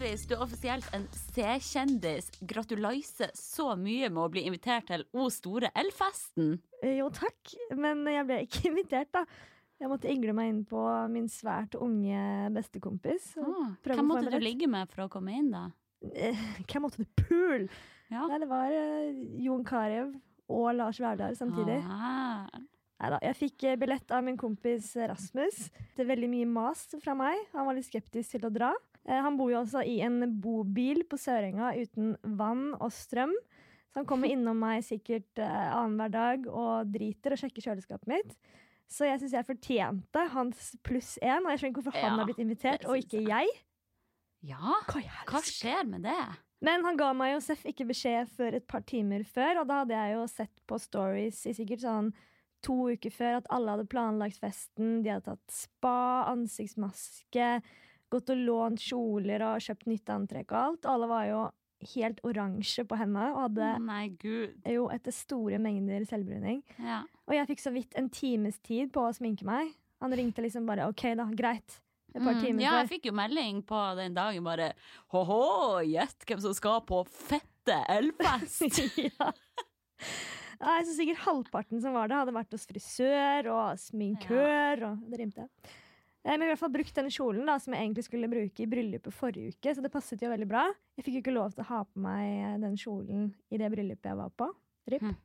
Doris, du er offisielt en C-kjendis. Gratulerer så mye med å bli invitert til O store L-festen. Jo, takk, men jeg ble ikke invitert, da. Jeg måtte ingle meg inn på min svært unge bestekompis. Ah, hvem måtte du ligge med for å komme inn, da? Eh, Hvem måtte du pule? Ja. Nei, det var uh, Jon Carew og Lars Vaular samtidig. Ah, Neida, jeg fikk eh, billett av min kompis Rasmus. Det er veldig mye mas fra meg. Han var litt skeptisk til å dra. Eh, Han bor jo også i en bobil på Sørenga uten vann og strøm. Så han kommer innom meg sikkert eh, annenhver dag og driter og sjekker kjøleskapet mitt. Så jeg syns jeg fortjente hans pluss én, og jeg skjønner ikke hvorfor han har blitt invitert, og ikke jeg. ja. Hva Hva skjer med det? Men han ga meg jo Seff ikke beskjed før et par timer før, og da hadde jeg jo sett på stories i sikkert sånn to uker før at alle hadde planlagt festen. De hadde tatt spa, ansiktsmaske, gått og lånt kjoler og kjøpt nytt antrekk og alt. Alle var jo helt oransje på hendene og hadde oh jo etter store mengder selvbruning. Ja. Og jeg fikk så vidt en times tid på å sminke meg. Han ringte liksom bare OK, da, greit. Et par Mm. ja, jeg fikk jo melding på den dagen bare Hå-hå, gjett hvem som skal på fette elfest! ja. Nei, så sikkert halvparten som var det, hadde vært hos frisør og sminkør. Og det rimte. Eh, Men i hvert fall brukt den kjolen da, som jeg egentlig skulle bruke i bryllupet forrige uke. Så det passet jo veldig bra. Jeg fikk jo ikke lov til å ha på meg den kjolen i det bryllupet jeg var på. Rip. Hm.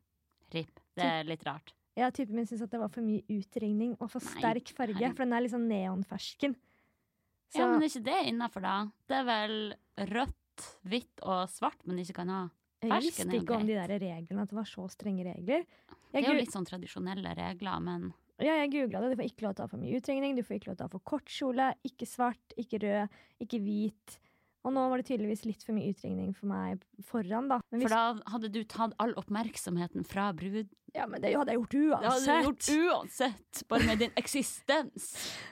Ripp. Det er litt rart. Ja, Typen min syntes at det var for mye utringning og for sterk farge. Nei. For den er litt sånn neonfersken. Så Ja, men er ikke det innafor, da? Det er vel rødt, hvitt og svart man ikke kan ha? Fersken, jeg visste ikke om de der reglene, at det var så strenge regler. Det er jo litt sånn tradisjonelle regler, men Ja, jeg googla det. Du får ikke lov til å ha for mye utringning, du får ikke lov til å ha for kort kjole, ikke svart, ikke rød, ikke hvit. Og nå var det tydeligvis litt for mye utringning for meg foran, da. Men For da hadde du tatt all oppmerksomheten fra brud. ja, men det hadde jeg gjort uansett. Det hadde du gjort uansett, bare med din eksistens.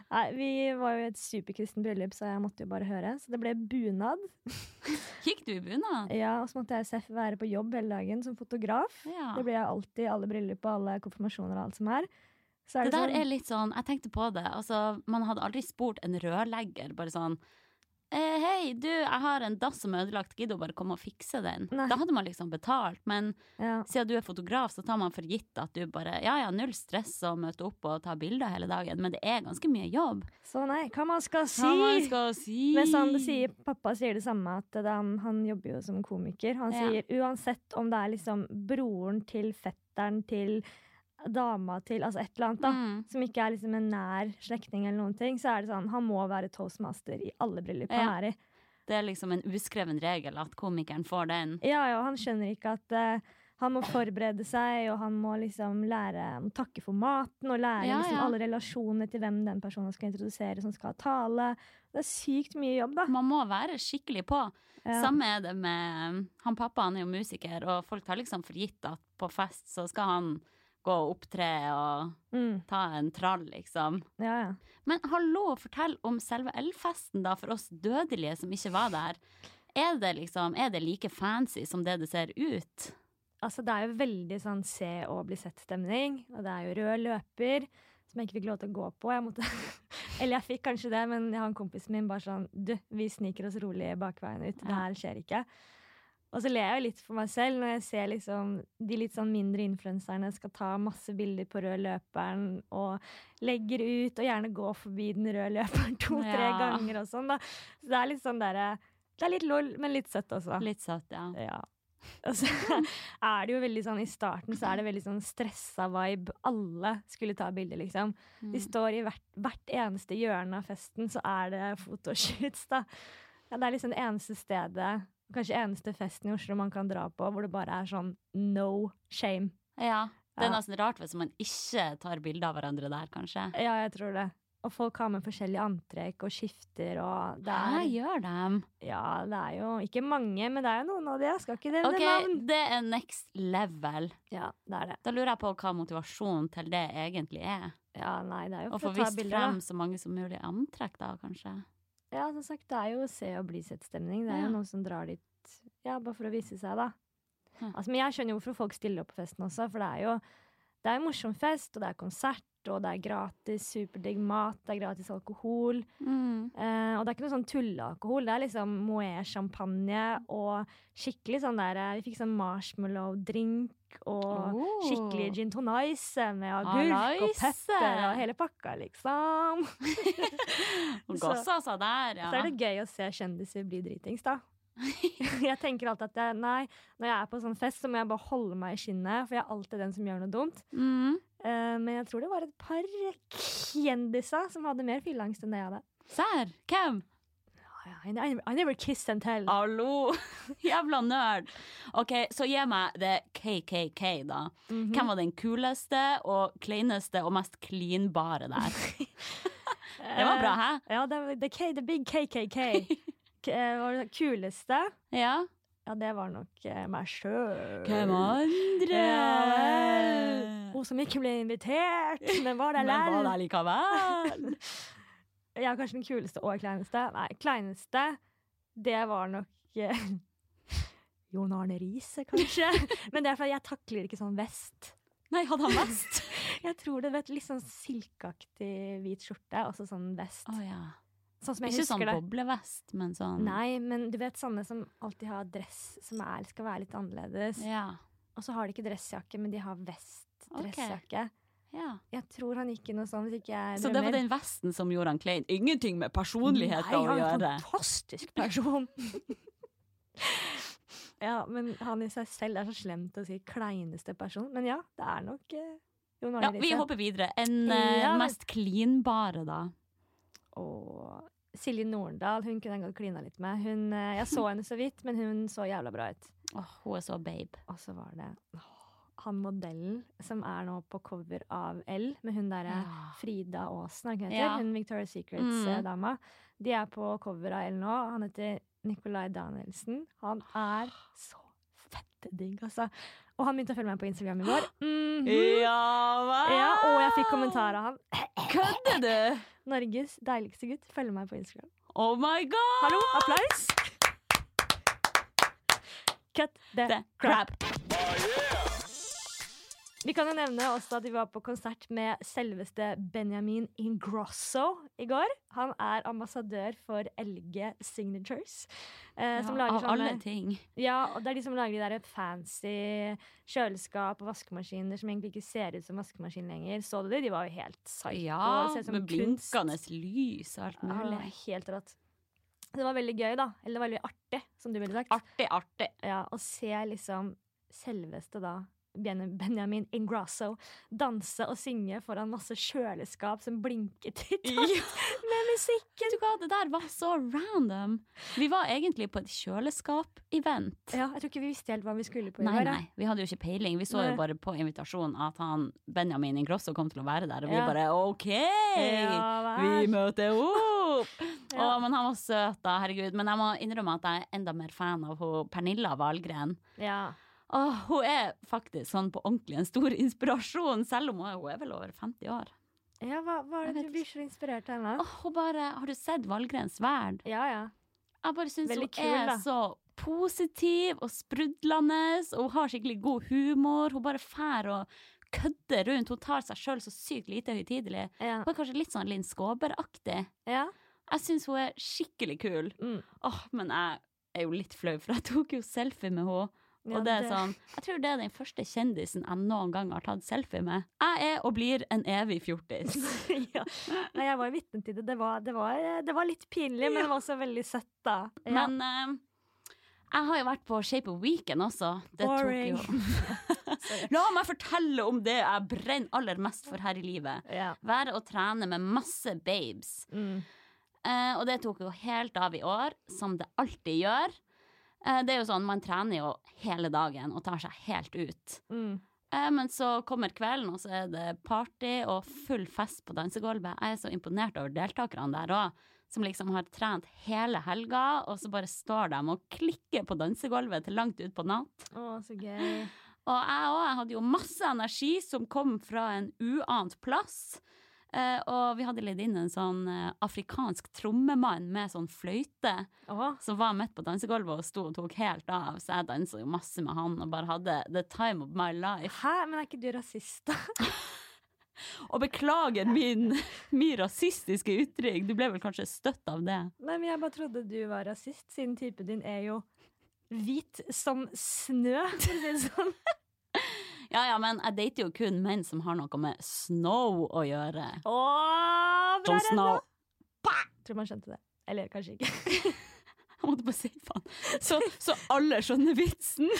Nei, vi var jo i et superkristen bryllup, så jeg måtte jo bare høre. Så det ble bunad. Gikk du i bunad? Ja, Og så måtte jeg Seff være på jobb hele dagen som fotograf. Ja. Det blir jeg alltid i alle bryllup og alle konfirmasjoner og alt som er. Det det, der sånn, er litt sånn, jeg tenkte på det, altså man hadde aldri spurt en rørlegger bare sånn eh, Hei, du, jeg har en dass som er ødelagt, gidder du bare komme og fikse den? Nei. Da hadde man liksom betalt, men ja. siden du er fotograf, så tar man for gitt at du bare Ja ja, null stress å møte opp og ta bilder hele dagen, men det er ganske mye jobb. Så nei, hva man skal si? Hva man skal si. Men sånn, det sier, pappa sier det samme, at det, han, han jobber jo som komiker. Han Ja. sier uansett om det er liksom broren til fetteren til dama til Altså et eller annet, da. Mm. Som ikke er liksom en nær slektning, eller noen ting, så er det sånn han må være toastmaster i alle bryllup han Ja. er i. Det er liksom en uskreven regel at komikeren får den. Ja, ja, han skjønner ikke at uh, han må forberede seg, og han må liksom lære å takke for maten, og lære Ja, liksom ja. alle relasjonene til hvem den personen skal introdusere, som skal tale. Det er sykt mye jobb, da. Man må være skikkelig på. Ja. Samme er det med Han pappa han er jo musiker, og folk tar liksom for gitt at på fest så skal han gå og opptre og Mm, ta en trall, liksom. ja, ja. Men hallo, fortell om selve elfesten, da, for oss dødelige som ikke var der. Er det liksom, er det like fancy som det det ser ut? Altså, det er jo veldig sånn se og bli sett-stemning. Og det er jo rød løper, som jeg ikke fikk lov til å gå på. Jeg måtte Eller jeg fikk kanskje det, men jeg har en kompis min bare sånn Du, vi sniker oss rolig bakveien ut. Det her skjer ikke. Og så ler jeg jo litt for meg selv når jeg ser liksom de litt sånn mindre influenserne skal ta masse bilder på rød løperen og legger ut, og gjerne gå forbi den røde løperen to-tre Ja. ganger og sånn, da. Så det er litt sånn derre Det er litt lol, men litt søtt også. Litt søtt, ja. Ja. Og så er det jo veldig sånn I starten så er det veldig sånn stressa vibe. Alle skulle ta bilder, liksom. De står i hvert, hvert eneste hjørne av festen, så er det fotoshoots, da. Ja, det er liksom det eneste stedet, kanskje eneste festen i Oslo man kan dra på, hvor det bare er sånn no shame. Ja, det er nesten rart hvis man ikke tar bilde av hverandre der, kanskje. Ja, jeg tror det. Og folk har med forskjellige antrekk og skifter og det er, Hæ, gjør dem? Ja, det er jo ikke mange, men det er jo noen av de. Jeg skal ikke nevne Ok, navn. det er next level. Ja, det er det. Da lurer jeg på hva motivasjonen til det egentlig er. Ja, nei, det er jo for å ta bilder. Å få vist frem så mange som mulig antrekk, da, kanskje. Ja, som sagt, det er jo se og bli sett-stemning. Det er Ja. jo noen som drar dit ja, bare for å vise seg, da. Hm. Altså, men jeg skjønner jo hvorfor folk stiller opp på festen også, for det er jo det er en morsom fest, og det er konsert, og det er gratis superdigg mat, det er gratis alkohol. Mm. Eh, og det er ikke noe sånn tullealkohol. Det er liksom Moët-champagne og skikkelig sånn der eh, Vi fikk sånn marshmallow-drink og Oh. skikkelig gin tonice med agurk og pepper og hele pakka, liksom. Og altså, der, ja. Så er det gøy å se kjendiser bli dritings, da. jeg tenker alltid at jeg, nei, når jeg er på sånn fest, så må jeg bare holde meg i skinnet, for jeg er alltid den som gjør noe dumt. Mm. Eh, men jeg tror det var et par kjendiser som hadde mer fylleangst enn det jeg hadde. Sær? Hvem? I, I, I never kiss and tell. Hallo! Jævla nerd. OK, så gi meg det KKK, da. Mhm. Hvem var den kuleste og kleineste og mest klinbare der? Det var bra, hæ? Eh, Ja, det, the, K, the big KKK. Eh, var det kuleste? Ja. Ja, det var nok meg sjøl. Hvem andre? Ja. Hun som ikke ble invitert, men var der Men var der likevel? Ja, kanskje den kuleste og kleineste. Nei, kleineste, det var nok eh, Jon Arne Riise, kanskje. Men det er fordi jeg takler ikke sånn vest. Nei, hadde han vest? Jeg tror det vet litt sånn silkeaktig hvit skjorte, og så sånn vest. Oh, ja. Sånn som jeg Ikke sånn det. boblevest, men sånn Nei, men du vet sånne som alltid har dress som er, skal være litt annerledes. Ja. Og så har de ikke dressjakke, men de har vest. Ok. Dressjakke. ja. Jeg tror han gikk i noe jeg Så det var den vesten som gjorde han klein? Ingenting med personlighet å Nei, han er en fantastisk person. ja, men han i seg selv er så slemt å si kleineste person. Men ja, det er nok eh, Jon Ja, vi håper hopper videre. En eh, Ja. mest klinbare, da. Og Silje Norendal, hun kunne jeg godt klina litt med. Hun, eh, jeg så henne så vidt, men hun så jævla bra ut. Åh, hun er så babe. Og så var det åh, han modellen som er nå på cover av L, med hun derre Ja. Frida Aasen, hun? Ja. Hun Victoria's Mm. Secrets-dama. De er på cover av L nå. Han heter Nicolay Danielsen. Han er så fette digg, altså. Og han begynte å følge meg på Instagram i går. Mhm. Ja vel! Ja, og jeg fikk kommentar av han. Kødder du? Norges deiligste gutt følger meg på Instagram. Oh my god! Hallo, applaus! Cut the, The crap. crap. Vi kan jo nevne også at vi var på konsert med selveste Benjamin Ingrosso i går. Han er ambassadør for LG Signatures. Eh, som Ja, lager av sånne, alle ting. Ja, og det er de som lager de der fancy kjøleskap og vaskemaskiner som egentlig ikke ser ut som vaskemaskin lenger. Så du det? De var jo helt psycho. Ja, med blinkende lys og alt mulig. Ja, helt rått. Det var veldig gøy, da. Eller det var veldig artig, som du ville sagt. Artig, artig. Ja, Å se liksom selveste da Benjamin Ingrosso danse og synge foran masse kjøleskap som blinket i takt med musikken. Du hva, det der var så random. Vi var egentlig på et kjøleskap-event. Ja, jeg tror ikke vi visste helt hva vi skulle på Nei, nei, vi hadde jo ikke peiling. Vi så Nei. jo bare på invitasjonen at han Benjamin Ingrosso kom til å være der, og vi Ja. bare OK! Ja, Vi møter opp! Ja. Å, men han var søt, da. Herregud. Men jeg må innrømme at jeg er enda mer fan av hun Pernilla Wahlgren. Ja. Åh, hun er faktisk sånn på ordentlig en stor inspirasjon, selv om hun er, hun er vel over 50 år. ja, hva, hva er det du blir så inspirert av henne? Åh, hun bare, Har du sett Valgrens verd? Ja, ja. Jeg bare syns hun kul, er da. så positiv og sprudlende, og hun har skikkelig god humor. Hun bare fær og kødder rundt. Hun tar seg sjøl så sykt lite høytidelig. Ja. Hun er kanskje litt sånn Linn Skåber-aktig. ja. Jeg syns hun er skikkelig kul. Mm. Åh, men jeg er jo litt flau, for jeg tok jo selfie med henne. Ja, og det er sånn, jeg tror det er den første kjendisen jeg noen gang har tatt selfie med. Jeg er og blir en evig fjortis. ja. Nei, jeg var vitne til det. Det var, det var, det var litt pinlig, men det var også veldig søtt, da. Ja. Men uh, jeg har jo vært på Shape of Weekend også. Det Boring. jo La meg fortelle om det jeg brenner aller mest for her i livet. ja. Være og trene med masse babes. Mm. Uh, og det tok jo helt av i år, som det alltid gjør. Eh, det er jo sånn, Man trener jo hele dagen og tar seg helt ut. Mm. Eh, men så kommer kvelden, og så er det party og full fest på dansegulvet. Jeg er så imponert over deltakerne der òg, som liksom har trent hele helga, og så bare står de og klikker på dansegulvet til langt ut på natt. Å, så gøy. Og jeg òg, jeg hadde jo masse energi som kom fra en uant plass. Eh, og vi hadde litt inn en sånn eh, afrikansk trommemann med sånn fløyte Å, som var midt på dansegulvet og sto og tok helt av. Så jeg dansa jo masse med han og bare hadde the time of my life. Hæ, men er ikke du rasist, da? Og beklager min, min rasistiske uttrykk, Du ble vel kanskje støtt av det? Nei, men jeg bare trodde du var rasist, siden typen din er jo hvit som snø, for å si det sånn. Ja, ja, men jeg dater jo kun menn som har noe med snow å gjøre. Åh, bra redda! Snow. Tror man skjønte det. Eller kanskje ikke. Jeg måtte bare si faen. Så, så alle skjønner vitsen.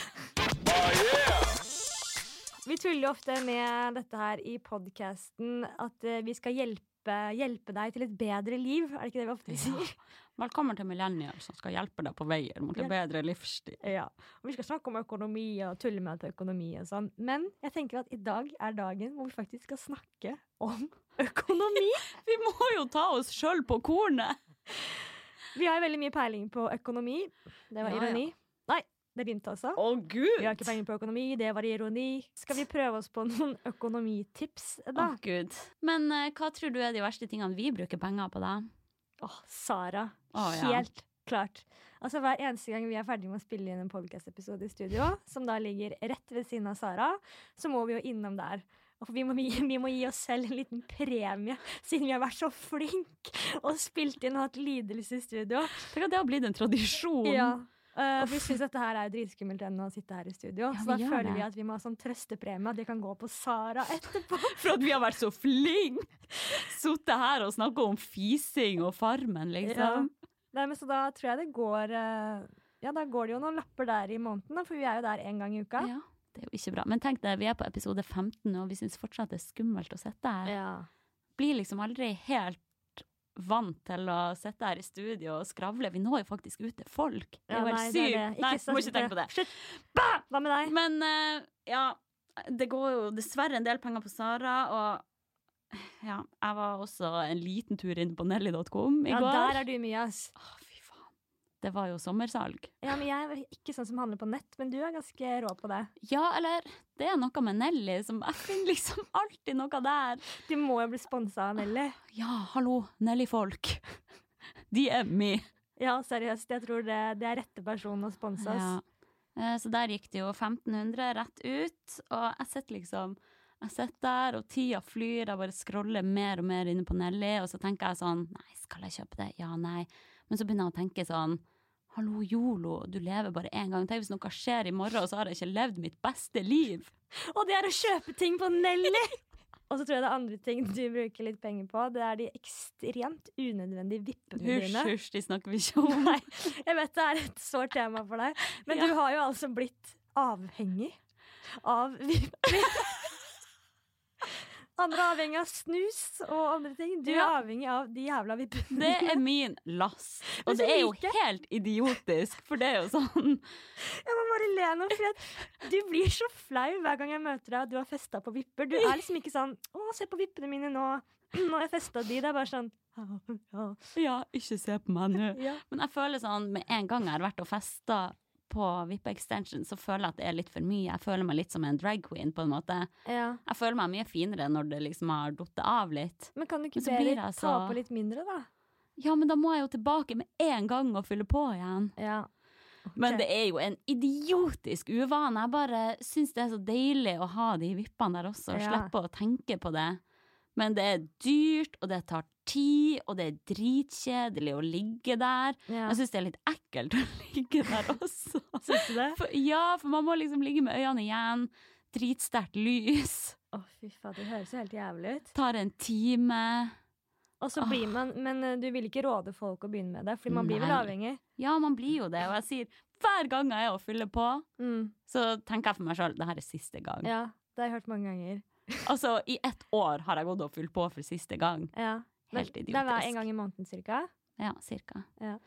Vi tuller jo ofte med dette her i podkasten, at eh, vi skal hjelpe, hjelpe deg til et bedre liv. Er det ikke det vi ofte sier? Velkommen til Millennial som skal hjelpe deg på veien mot en bedre livsstil. Ja. Og vi skal snakke om økonomi og tulle med økonomi og sånn. Men jeg tenker at i dag er dagen hvor vi faktisk skal snakke om økonomi. Vi må jo ta oss sjøl på kornet! Vi har veldig mye peiling på økonomi. Det var Ja, ja. ironi. Nei, det rimte også. Å, gud! Vi har ikke peiling på økonomi, det var ironi. Skal vi prøve oss på noen økonomitips, da? Å, gud. Men uh, hva tror du er de verste tingene vi bruker penger på, da? Åh, Sara. Å, ja. Helt klart. Altså Hver eneste gang vi er ferdig med å spille inn en podcast-episode i studio, som da ligger rett ved siden av Sara, så må vi jo innom der. Og vi må, vi, vi må gi oss selv en liten premie, siden vi har vært så flinke og spilt inn og hatt lidelse i studio. Tenk at det har blitt en tradisjon. Ja. Uh, vi syns dette her er dritskummelt ennå å sitte her i studio. Ja, så da føler det. vi at vi må ha sånn trøstepremie at det kan gå på Sara etterpå. For at vi har vært så flinke! Sittet her og snakka om fising og Farmen, liksom. Nei, men så da tror jeg det går eh, Ja, da går det jo noen lapper der i måneden, for vi er jo der én gang i uka. Ja, det er jo ikke bra. Men tenk deg, vi er på episode 15, og vi syns fortsatt det er skummelt å sitte her. Ja. Blir liksom aldri helt vant til å sitte her i studio og skravle. Vi når jo faktisk ut til folk. Det er jo helt sykt. Nei, må ikke tenke på det. Slutt! Hva med deg? Men eh, ja, det går jo dessverre en del penger på Sara, og ja, jeg var også en liten tur inn på nelly.com i Ja, går. der er du mye, ass. Å, fy faen. Det var jo sommersalg. Ja, men Jeg er ikke sånn som handler på nett, men du er ganske rå på det. Ja, eller det er noe med Nelly som Jeg finner liksom alltid noe der. Du må jo bli sponsa av Nelly. Ja, hallo, Nelly-folk. De er me. Ja, seriøst. Jeg tror det, det er rette person å sponse oss. Ja. Eh, Så der gikk det jo 1500 rett ut, og jeg sitter liksom jeg sitter der, og tida flyr, jeg bare scroller mer og mer inne på Nelly, og så tenker jeg sånn Nei, skal jeg kjøpe det? Ja, nei. Men så begynner jeg å tenke sånn Hallo, Yolo, du lever bare én gang. Tenk hvis noe skjer i morgen, og så har jeg ikke levd mitt beste liv. Og det er å kjøpe ting på Nelly! Og så tror jeg det er andre ting du bruker litt penger på. Det er de ekstremt unødvendige vippene Hysj, dine. hysj, de snakker vi ikke om. Nei, jeg vet det er et sårt tema for deg, men Ja. du har jo altså blitt avhengig av vipper. Andre er avhengig av snus og andre ting. Du er Ja. avhengig av de jævla vippene. Det er min lass. Og det er jo helt idiotisk, for det er jo sånn Jeg må bare le nå, for du blir så flau hver gang jeg møter deg og du har festa på vipper. Du er liksom ikke sånn 'Å, se på vippene mine nå. Nå har jeg festa de.' Det er bare sånn ja, Ja, ikke se på meg nå. ja. Men jeg føler sånn, med en gang jeg har vært og festa på Vippa Extension, så føler jeg at det er litt for mye. Jeg føler meg litt som en drag queen, på en måte. ja. Jeg føler meg mye finere når det liksom har datt av litt. Men kan du ikke Men så ta på litt mindre, da? Ja, men da må jeg jo tilbake med en gang og fylle på igjen. Ja. Men det er jo en idiotisk uvane. Jeg bare syns det er så deilig å ha de vippene der også, og Ja. slippe å tenke på det. Men det er dyrt, og det tar tid, og det er dritkjedelig å ligge der. ja. Jeg syns det er litt ekkelt å ligge der også. Syns du det? For, ja, for man må liksom ligge med øynene igjen. Dritsterkt lys. Å, fy faen, det høres jo helt jævlig ut. Tar en time. Og så blir man, Men eh, du vil ikke råde folk å begynne med det, Fordi man blir vel avhengig? Ja, man blir jo det. Og jeg sier hver gang jeg er og fyller på, Mm. så tenker jeg for meg sjøl det her er siste gang. Ja, det har jeg hørt mange ganger. Altså, i ett år har jeg gått og fylt på for siste gang. Ja. Helt idiotisk. Det var en gang i måneden cirka? Ja, cirka. Ja.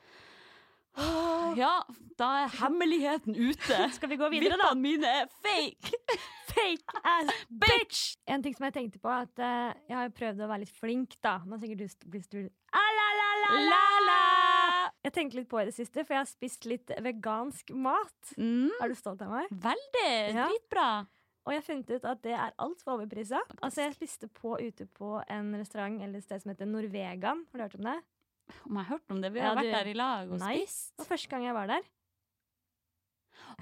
Ja, da er hemmeligheten ute. Skal vi gå videre, da? Vippene mine er fake! Fake ass Bitch! En ting som jeg tenkte på, at uh, jeg har prøvd å være litt flink, da. Nå sikkert du blir stur. Ah, la, la, la, la, la! Jeg tenkte litt på i det siste, for jeg har spist litt vegansk mat. Mm, Er du stolt av meg? veldig. Ja. Dritbra. Og jeg har funnet ut at det er altfor overprisa. Altså, jeg spiste på ute på en restaurant eller et sted som heter Norvegan. Har du hørt om det? Om jeg har hørt om det? Vi Ja, har vært du- der i lag og Nei. spist. Det var første gang jeg var der.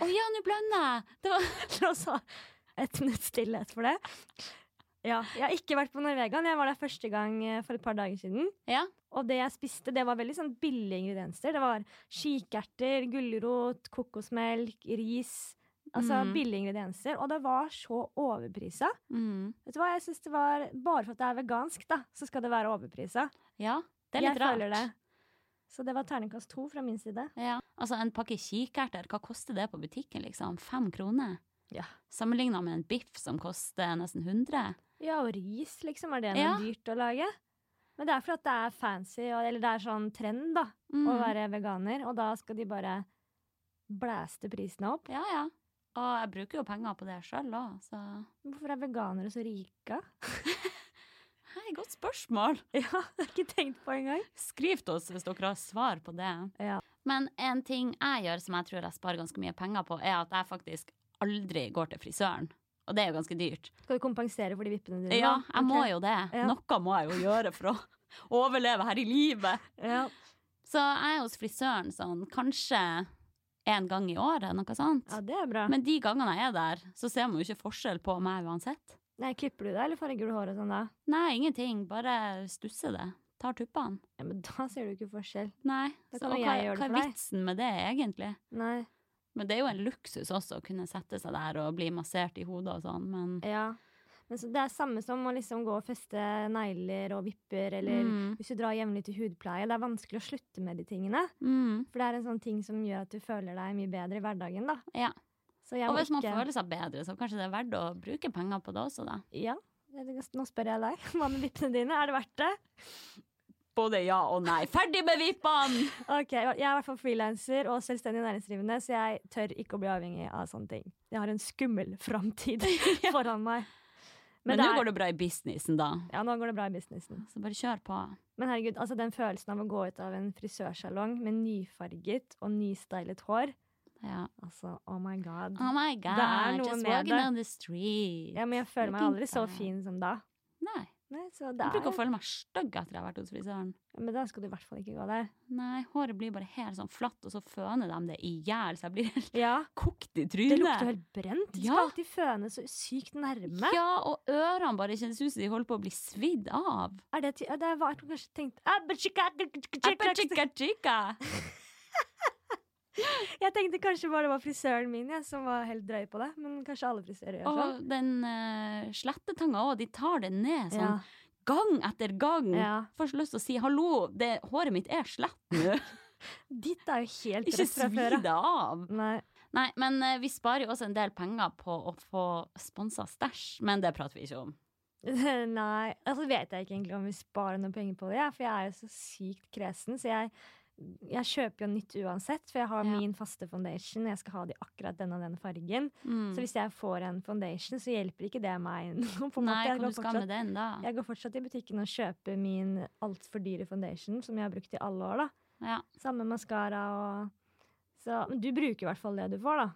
Å ja, nå blander jeg! Det var La et minutts stillhet for det. Ja, jeg har ikke vært på Norvegan. Jeg var der første gang eh, for et par dager siden. Ja. Og det jeg spiste, det var veldig sånn billige ingredienser. Det var kikerter, gulrot, kokosmelk, ris. Altså Mm. billige ingredienser. Og det var så overprisa. Mm. Vet du hva, jeg synes det var Bare for at det er vegansk, da, så skal det være overprisa. Ja, det er litt jeg rart. føler det. Så det var terningkast to fra min side. Ja. Altså, en pakke kikerter, hva koster det på butikken, liksom? Fem kroner? Ja. Sammenligna med en biff som koster nesten 100? Ja, og ris, liksom. Er det noe Ja. dyrt å lage? Men det er fordi det er fancy, eller det er sånn trend, da, Mm. å være veganer. Og da skal de bare blæste prisene opp. Ja, ja. Og jeg bruker jo penger på det sjøl òg, så Hvorfor er veganere så rike? Hei, godt spørsmål! Ja, det har jeg ikke tenkt på engang. Skriv til oss hvis dere har svar på det. Ja. Men en ting jeg gjør som jeg tror jeg sparer ganske mye penger på, er at jeg faktisk aldri går til frisøren. Og det er jo ganske dyrt. Skal du kompensere for de vippene dine? Ja, jeg jeg må jo det. Ja. Noe må jeg jo gjøre for å overleve her i livet. Ja. Så jeg er hos frisøren sånn kanskje en gang i året, noe sånt. ja, det er bra. Men de gangene jeg er der, så ser man jo ikke forskjell på meg uansett. Nei, Klipper du deg, eller farger du håret sånn da? Nei, ingenting. Bare stusser det. Tar tuppene. Ja, Men da ser du ikke forskjell. Nei. Da Så, kan og hva, hva er vitsen med det, egentlig? Nei. Men det er jo en luksus også å kunne sette seg der og bli massert i hodet og sånn, men Ja. Men så det er samme som å liksom gå og feste negler og vipper, eller Mm. hvis du drar jevnlig til hudpleie. Det er vanskelig å slutte med de tingene. mm, For det er en sånn ting som gjør at du føler deg mye bedre i hverdagen, da. Ja. Og hvis man ikke føler seg bedre, så kanskje det er verdt å bruke penger på det også, da. Ja. Nå spør jeg deg. Hva med vippene dine? Er det verdt det? Både ja og nei. Ferdig med vippene! Ok, Jeg er i hvert fall frilanser og selvstendig næringsdrivende, så jeg tør ikke å bli avhengig av sånne ting. Jeg har en skummel framtid foran meg. Men Men nå er- går det bra i businessen, da. Ja, nå går det bra i businessen. Så bare kjør på. Men herregud, altså den følelsen av å gå ut av en frisørsalong med nyfarget og nystylet hår Ja. Altså, oh my god. Oh my god, er noe just med walking det. down the street. Ja, men jeg føler meg aldri så fin som da. Nei. Nei, så det Jeg bruker å føle meg stygg etter jeg har vært hos frisøren. Men da skal du i hvert fall ikke gå der. Nei, håret blir bare helt sånn flatt, og så føner de det i hjel, så jeg blir helt Ja, kokt i trynet. det lukter helt brent. Du Ja. alltid føne så sykt nærme. Ja, og ørene bare kjennes ut som de holder på å bli svidd av. Er det, det var jeg kanskje tenkt Abba, Appa, chica, chica. Jeg tenkte kanskje bare det var frisøren min ja, som var helt drøy på det. Men kanskje alle frisører gjør sånn. Og den uh, slettetanga òg, de tar det ned sånn Ja. gang etter gang. Ja. Får så lyst til å si hallo, det, håret mitt er slett nå. Ditt er jo helt Ikke rett fra før. før svi det av. Nei. Nei, men uh, vi sparer jo også en del penger på å få sponsa stæsj, men det prater vi ikke om. Nei, altså vet jeg ikke egentlig om vi sparer noen penger på det, ja, for jeg er jo så sykt kresen, så jeg, jeg kjøper jo nytt uansett, for jeg har Ja. min faste foundation, jeg skal ha det i akkurat den og den fargen. Mm. Så hvis jeg får en foundation, så hjelper ikke det meg Nei. Jeg går fortsatt- den da? Jeg går fortsatt i butikken og kjøper min altfor dyre foundation, som jeg har brukt i alle år. da. Ja. Samme maskara og så, Men du bruker i hvert fall det du får, da.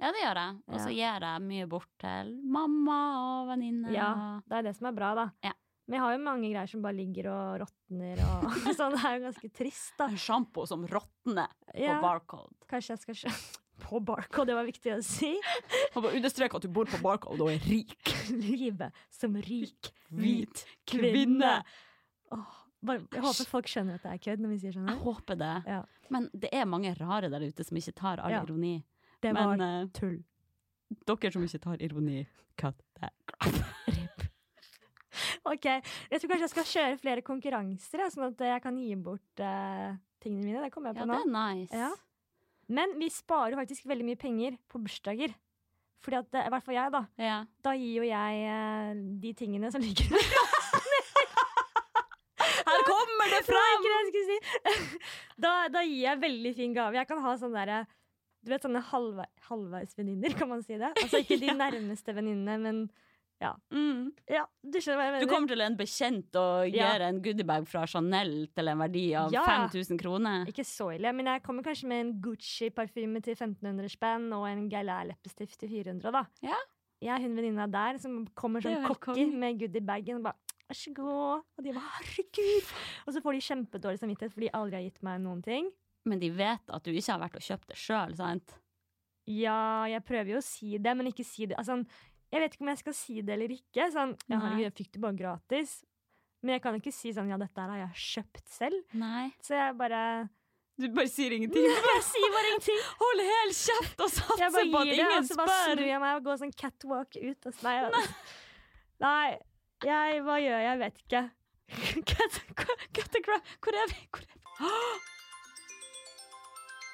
ja, det gjør jeg. Og så gir jeg mye bort til mamma og venninner. Ja, Det er det som er bra, da. Ja. Men jeg har jo mange greier som bare ligger og råtner og sånn. Det er jo ganske trist, da. Sjampo som råtner Ja, på Barcode. kanskje jeg skal skjønne På Barcode, det var viktig å si. Og bare understreker at du bor på Barcode og er rik. Livet som rik Hvit kvinne. Åh, bare, jeg håper folk skjønner at det er kødd når vi sier sånn. Jeg håper det. Ja. Men det er mange rare der ute som ikke tar all Ja. ironi. Det var Men eh, tull. dere som ikke tar ironi, cut that. Rip. Ok, jeg tror kanskje jeg skal kjøre flere konkurranser, sånn at jeg kan gi bort uh, tingene mine. Det kommer jeg på Ja, på det er nice. Ja. Men vi sparer faktisk veldig mye penger på bursdager. Fordi at, eh, i hvert fall jeg, da. Ja. Da gir jo jeg uh, de tingene som ligger Her kommer det fram! ikke det jeg skulle si! Da, da gir jeg veldig fin gave. Jeg kan ha sånne derre Du vet sånne halve, halvveisvenninner, kan man si det? Altså ikke de nærmeste venninnene, men Mm. ja, du skjønner hva jeg mener. Du kommer til en bekjent og Ja. gir en goodiebag fra Chanel til en verdi av Ja. 5000 kroner. Ikke så ille, men jeg kommer kanskje med en Gucci-parfyme til 1500 spenn og en Galère-leppestift til 400, da. Ja. Jeg er hun venninna der som kommer som er sånn cocky med goodiebagen og bare Vær så god. Og de bare herregud. Og så får de kjempedårlig samvittighet fordi de aldri har gitt meg noen ting. Men de vet at du ikke har vært og kjøpt det sjøl, sant? Ja, jeg prøver jo å si det, men ikke si det. Altså, Jeg vet ikke om jeg skal si det eller ikke. Sånn, ja, herregud, jeg fikk det bare gratis. Men jeg kan ikke si sånn ja, dette her har jeg kjøpt selv. Nei. Så jeg bare Du bare sier ingenting. Jeg sier bare ingenting. Hold helt kjeft og bare på at gir det, og så bare spør! snur jeg meg og går sånn catwalk ut. Og så, nei, nei. nei, jeg, hva gjør jeg? Jeg vet ikke. Cut, the crap. Hvor er vi? Hvor er vi?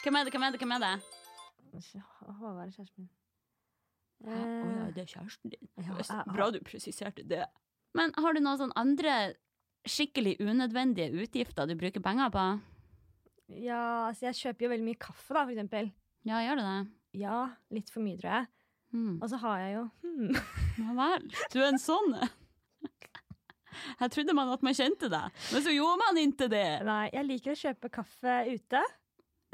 Hvem er det? Hvem er det? Hvem er det? Håvard kjæresten min. Å ja, Eh, det er kjæresten din. Ja, jeg- Bra du presiserte det. Men har du noen sånn andre skikkelig unødvendige utgifter du bruker penger på? ja, altså jeg kjøper jo veldig mye kaffe, da, for eksempel. Ja, gjør du det? Ja, litt for mye, tror jeg. Mm. Og så har jeg jo hmm. Ja vel. Du er en sånn en. Her trodde man at man kjente deg, men så gjorde man ikke det. Nei, jeg liker å kjøpe kaffe ute.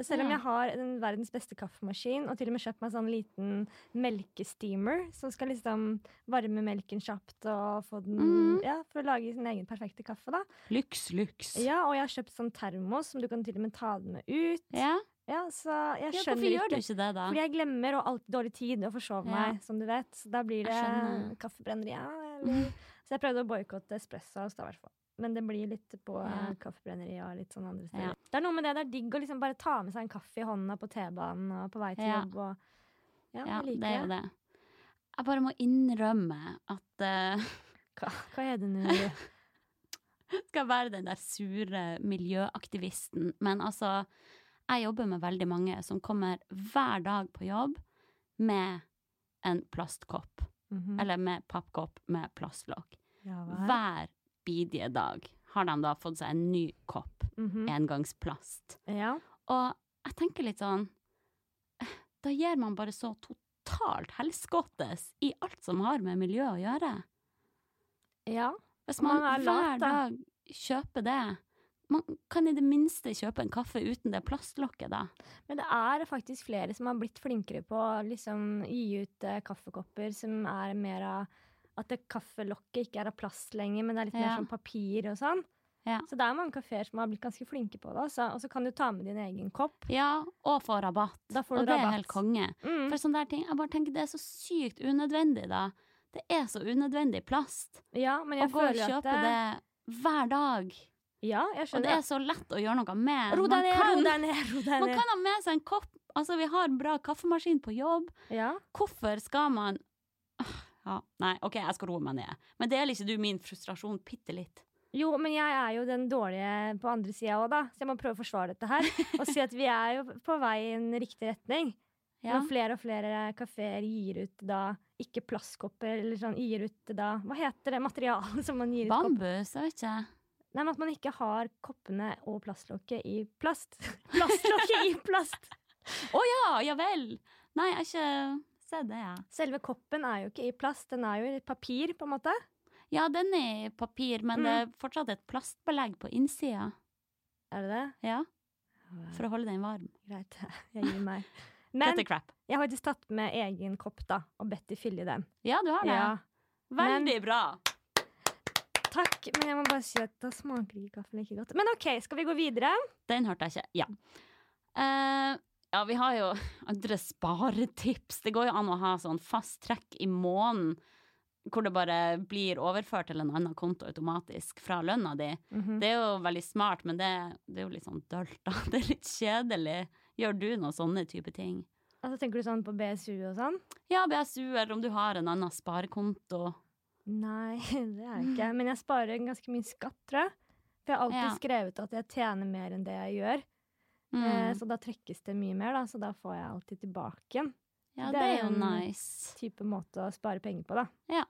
Selv om jeg har den verdens beste kaffemaskin, og til og med kjøpt meg sånn liten melkesteamer som skal liksom varme melken kjapt og få den Mm. Ja, for å lage sin egen perfekte kaffe, da. Lyks, lyks. Ja, og jeg har kjøpt sånn termos som du kan til og med ta den med ut. Ja? Ja, så jeg Ja, skjønner hvorfor gjør du ikke. det, da? Fordi jeg glemmer og alltid dårlig tid og forsover Ja. meg, som du vet. Så da blir det kaffebrenneri. Ja, eller Så jeg prøvde å boikotte Espresso i hvert fall. Men det blir litt på Ja. kaffebrenneriet kaffebrenneri og litt sånn andre steder. Ja. Det er noe med det, det er digg å liksom bare ta med seg en kaffe i hånda på T-banen og på vei til Ja. jobb. Og, ja, Ja, jeg liker det er jo det. Jeg bare må innrømme at uh, Hva, hva er det nå? skal være den der sure miljøaktivisten. Men altså, jeg jobber med veldig mange som kommer hver dag på jobb med en plastkopp. Mhm. Eller med pappkopp med plastlokk. Ja. Hver bidige dag har de da fått seg en ny kopp. Mhm. Engangsplast. Ja. Og jeg tenker litt sånn eh, Da gir man bare så totalt helskottes i alt som har med miljø å gjøre. ja. Hvis Man man er hver dag kjøper det Man kan i det minste kjøpe en kaffe uten det plastlokket, da. Men det er faktisk flere som har blitt flinkere på å liksom gi ut eh, kaffekopper som er mer av At det kaffelokket ikke er av plast lenger, men det er litt mer sånn som papir og sånn. Ja. Så det er mange kafeer som har blitt ganske flinke på det. Og så kan du ta med din egen kopp. Ja, og få rabatt. Og rabatt. det er helt konge. Mm. For sånne der ting, jeg bare tenker det er så sykt unødvendig, da. Det er så unødvendig plast. Ja, men jeg Å gå og kjøpe det hver dag. Ja, jeg skjønner. Og det er så lett å gjøre noe med. Ro Man deg ned, kan- ro deg ned, ro deg Man kan ha med seg en kopp. Altså, vi har en bra kaffemaskin på jobb. Ja. Hvorfor skal man ja, Nei, OK, jeg skal roe meg ned. Men deler ikke du min frustrasjon bitte litt? Jo, men jeg er jo den dårlige på andre sida òg, da. Så jeg må prøve å forsvare dette her. Og si at vi er jo på vei i en riktig retning. Ja. Når flere og flere kafeer gir ut da ikke plastkopper, eller sånn gir ut da Hva heter det materialet som man gir ut? Bambus, jeg vet ikke. Nei, men at man ikke har koppene og plastlokket i plast. Plastlokket i plast! Å ja, ja vel! Nei, jeg er ikke sett det, ja. Selve koppen er jo ikke i plast, den er jo i papir, på en måte. Ja, den er i papir, men Mm. det er fortsatt et plastbelegg på innsida. Er det det? Ja, for å holde den varm. Greit, jeg gir meg. Men jeg har faktisk tatt med egen kopp, da, og bedt de fylle i den. Ja, du har det. Ja. Veldig bra. Takk, men jeg må bare si at da smaker ikke kaffen like godt. Men OK, skal vi gå videre? Den hørte jeg ikke. Ja. Eh, ja, vi har jo andre sparetips. Det går jo an å ha sånn fast trekk i måneden hvor det bare blir overført til en annen konto automatisk fra lønna di. Mhm. Det er jo veldig smart, men det, det er jo litt sånn dølt, da. Det er litt kjedelig. Gjør du noen sånne type ting? Altså, tenker du sånn på BSU og sånn? Ja, BSU, eller om du har en annen sparekonto. Nei, det er jeg ikke. Men jeg sparer ganske mye skatt, tror jeg. For jeg har alltid Ja. skrevet at jeg tjener mer enn det jeg gjør. Eh, Mm. så da trekkes det mye mer, da. Så da får jeg alltid tilbake igjen. Ja, det er jo en- nice. Type måte å spare penger på, da. Ja.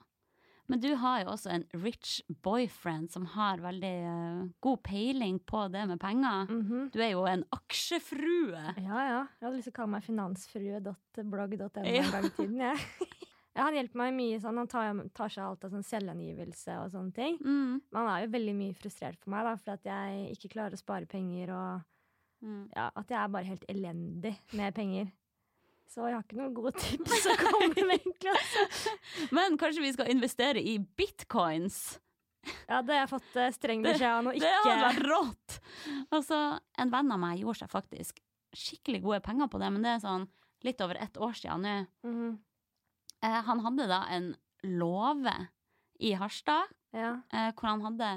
Men du har jo også en rich boyfriend som har veldig uh, god peiling på det med penger. Mhm. Du er jo en aksjefrue. Ja, ja. Jeg hadde lyst til å kalle meg finansfrue.blogg.no Ja. en gang i tiden, jeg. Ja, han hjelper meg mye sånn. Han tar, tar seg alt av sånn selvangivelse og sånne ting. Mm. Men han er jo veldig mye frustrert for meg, da, for at jeg ikke klarer å spare penger, og Mm. ja, at jeg er bare helt elendig med penger. Så jeg har ikke noen gode tips å komme med, egentlig. altså. Men kanskje vi skal investere i bitcoins? Ja, det har jeg fått eh, streng beskjed om å Det hadde vært rått! Altså, en venn av meg gjorde seg faktisk skikkelig gode penger på det, men det er sånn litt over ett år siden nå. Mhm. Eh, han hadde da en låve i Harstad, Ja. eh, hvor han hadde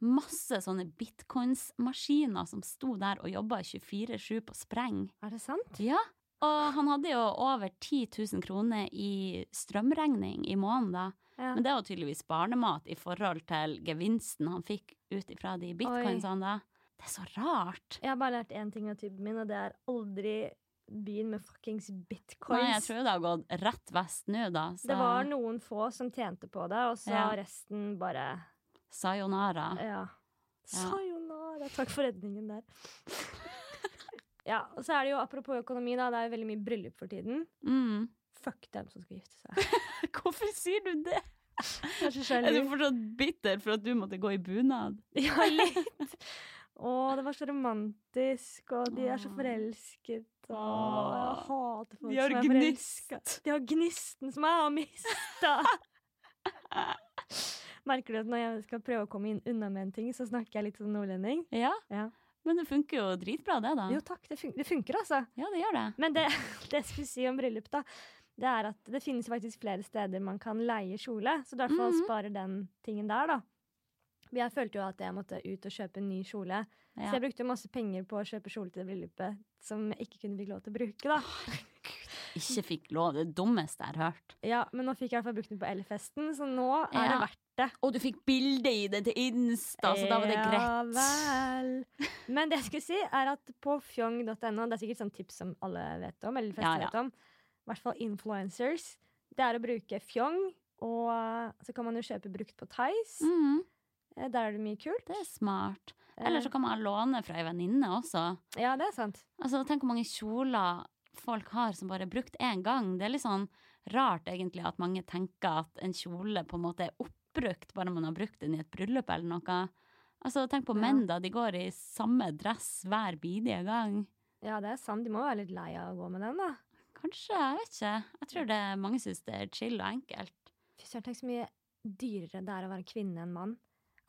masse sånne bitcoins-maskiner som sto der og jobba 24-7 på spreng. Er det sant? Ja, og han hadde jo over 10 000 kroner i strømregning i måneden da. Ja. Men det var tydeligvis barnemat i forhold til gevinsten han fikk ut ifra de bitcoinsene da. Det er så rart. Jeg har bare lært én ting av typen min, og det er aldri begynn med fuckings bitcoins. Nei, jeg tror det har gått rett vest nå, da. Så Det var noen få som tjente på det, og så Ja. resten bare sayonara. Ja. Sayonara. Takk for redningen der. ja, og så er det jo apropos økonomi, da. Det er jo veldig mye bryllup for tiden. Mm. Fuck dem som skal gifte seg. Hvorfor sier du det? Er Er du fortsatt bitter for at du måtte gå i bunad? Ja, litt. Å, det var så romantisk, og de er så forelsket. Og jeg hater folk De som er gnist. forelsket. De har gnisten som jeg har mista. Merker du at når jeg skal prøve å komme inn unna med en ting, så snakker jeg litt sånn nordlending? Ja, Ja. men det funker jo dritbra det, da. Jo takk, det, funker, det funker altså. Ja, det gjør det. Men det, det jeg skulle si om bryllup, da, det er at det finnes faktisk flere steder man kan leie kjole, så i hvert fall Mhm. sparer den tingen der, da. Jeg følte jo at jeg måtte ut og kjøpe en ny kjole, så jeg brukte masse penger på å kjøpe kjole til det bryllupet som jeg ikke kunne fikk lov til å bruke, da. Ikke fikk lov. Det dummeste jeg har hørt. Ja, men nå fikk jeg i hvert fall brukt den på Elfesten, så nå er Ja. det verdt det. Og du fikk bilde i det til Insta, så da var det Ja greit. vel. Men det jeg skulle si, er at på fjong.no, det er sikkert sånn tips som alle vet om, eller de fleste Ja, ja. vet om, i hvert fall influencers, det er å bruke fjong, og så kan man jo kjøpe brukt på Tice. Mm, Eh, Der er det mye kult. det er smart. Eller så Eh, kan man låne fra ei venninne også. Ja, det er sant. Altså, tenk hvor mange kjoler folk har som bare er brukt én gang. Det er litt sånn rart egentlig at mange tenker at en kjole på en måte er oppbrukt bare man har brukt den i et bryllup eller noe. Altså, tenk på Ja. menn, da. De går i samme dress hver bidige gang. Ja, det er sant. De må være litt lei av å gå med den, da. Kanskje, jeg vet ikke. Jeg tror det mange syns det er chill og enkelt. Fy søren, tenk så mye dyrere det er å være kvinne enn mann.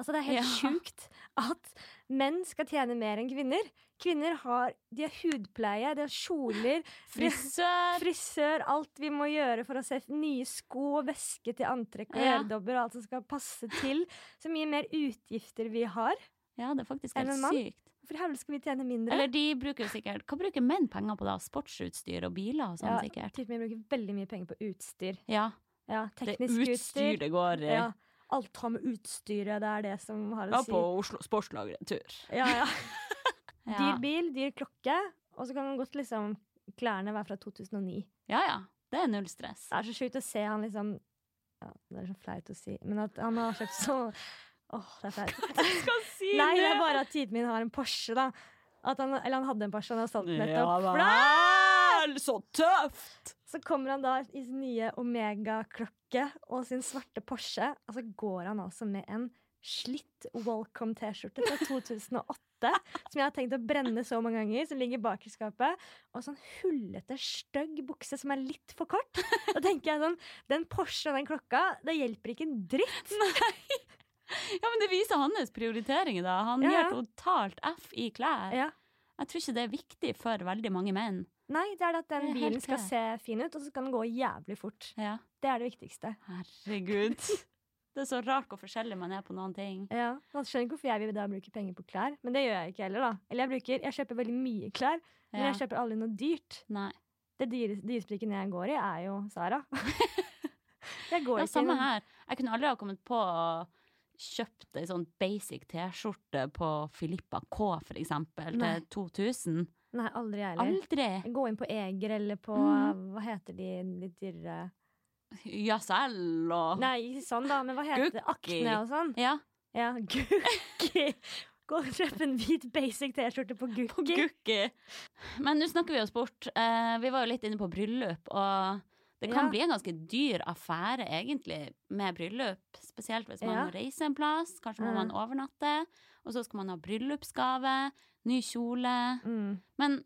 Altså, det er helt Ja. sjukt at menn skal tjene mer enn kvinner. Kvinner har, de har hudpleie, de har kjoler, Frisør! frisør, alt vi må gjøre for å se nye sko og væske til antrekk og Ja. øredobber og alt som skal passe til. Så mye mer utgifter vi har. Ja, det er faktisk helt sykt. Hvorfor skal vi tjene mindre? Eller de bruker jo sikkert Hva bruker menn penger på da? Sportsutstyr og biler og sånn, Ja, sikkert. Typen min bruker veldig mye penger på utstyr. Ja. Ja, Det er teknisk utstyr det går i. Ja, alt har med utstyret, det er det som har å Ja, si. på Oslo Sportslager tur. Ja, ja. Ja. Dyr bil, dyr klokke, og så kan man godt liksom klærne være fra 2009. ja ja. Det er null stress. Det er så sjukt å se han liksom ja, Det er så flaut å si, men at han har kjøpt så Åh, det er flaut. skal si Nei, det er bare at tiden min har en Porsche, da. At han, eller han hadde en Porsche, han har solgt den nettopp. Ja vel, så tøft! Så kommer han da i sin nye Omega-klokke og sin svarte Porsche, og så går han altså med en slitt Welcome-T-skjorte fra 2008, som jeg har tenkt å brenne så mange ganger, som ligger bak i skapet, og sånn hullete, stygg bukse som er litt for kort. Da tenker jeg sånn, den Porsche og den klokka, det hjelper ikke en dritt. Ja, men det viser hans prioriteringer, da. Han Ja, gjør totalt F i klær. Ja. Jeg tror ikke det er viktig for veldig mange menn. Nei, det er at den er bilen skal se fin ut, og så skal den gå jævlig fort. Ja. Det er det viktigste. Herregud. Det er så rart hvor forskjellig man er på noen ting. Ja, Man skjønner ikke hvorfor jeg vil da bruke penger på klær, men det gjør jeg ikke heller. da. Eller jeg, bruker, jeg kjøper veldig mye klær, men Ja. jeg kjøper aldri noe dyrt. Nei. Det dyre- dyresprikken jeg går i, er jo Sara. jeg går Ja, ikke samme her. Jeg kunne aldri ha kommet på å kjøpt ei sånn basic T-skjorte på Filippa K, for eksempel, til 2000. Nei, aldri jeg heller. Aldri! Gå inn på Eger eller på mm. Hva heter de litt dyrere Yasel, og Nei, ikke sånn, da, men hva heter det? Akne og sånn. Ja, Ja, Gukki. Gå og kjøp en hvit basic T-skjorte på på Gukki. Gukki. Men nå snakker vi oss bort. Eh, vi var jo litt inne på bryllup, og det kan Ja. bli en ganske dyr affære, egentlig, med bryllup. Spesielt hvis man Ja. må reise en plass. Kanskje må Mm. man overnatte. Og så skal man ha bryllupsgave, ny kjole. Mm. Men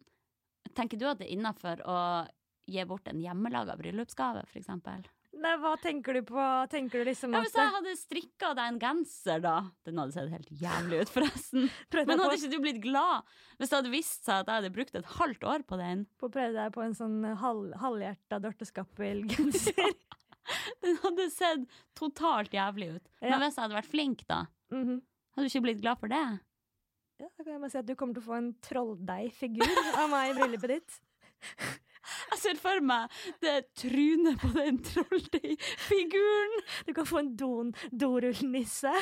tenker du at det er innafor å gi bort en hjemmelaga bryllupsgave, for eksempel? Nei, hva tenker du på? Tenker du liksom Ja, hvis jeg hadde strikka deg en genser, da Den hadde sett helt jævlig ut, forresten. Men hadde på, ikke du blitt glad hvis det hadde vist seg at jeg hadde brukt et halvt år på den? på å prøve deg på en sånn halv, halvhjerta Dorte Skappel-genser? Den hadde sett totalt jævlig ut. Ja. Men hvis jeg hadde vært flink, da, Mhm. hadde du ikke blitt glad for det? Ja, da kan jeg bare si at du kommer til å få en trolldeigfigur av meg i bryllupet ditt. Jeg ser for meg det trynet på den trolldeigfiguren. Du kan få en don, dorullnisse.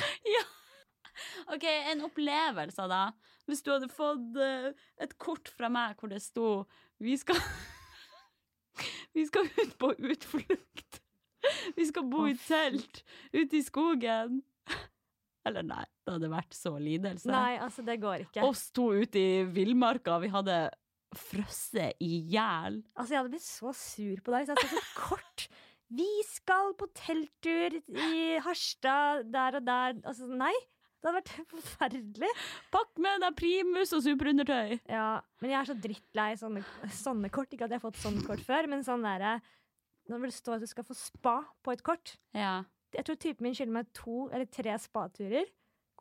OK, en opplevelse, da. Hvis du hadde fått eh, et kort fra meg hvor det sto Vi skal Vi skal ut på utflukt. Vi skal bo i telt ute i skogen. Eller nei, det hadde vært så lidelse. Nei, altså, det går ikke. Oss to ute i villmarka, vi hadde frosset i hjel. Altså, jeg hadde blitt så sur på deg hvis jeg hadde et kort. Vi skal på telttur i Harstad, der og der. Altså, nei. Det hadde vært forferdelig. Pakk med deg primus og superundertøy. Ja, men jeg er så drittlei sånne, sånne kort. Ikke at jeg har fått sånne kort før, men sånn derre Når det står at du skal få spa på et kort. Ja. Jeg tror typen min skylder meg to eller tre spaturer.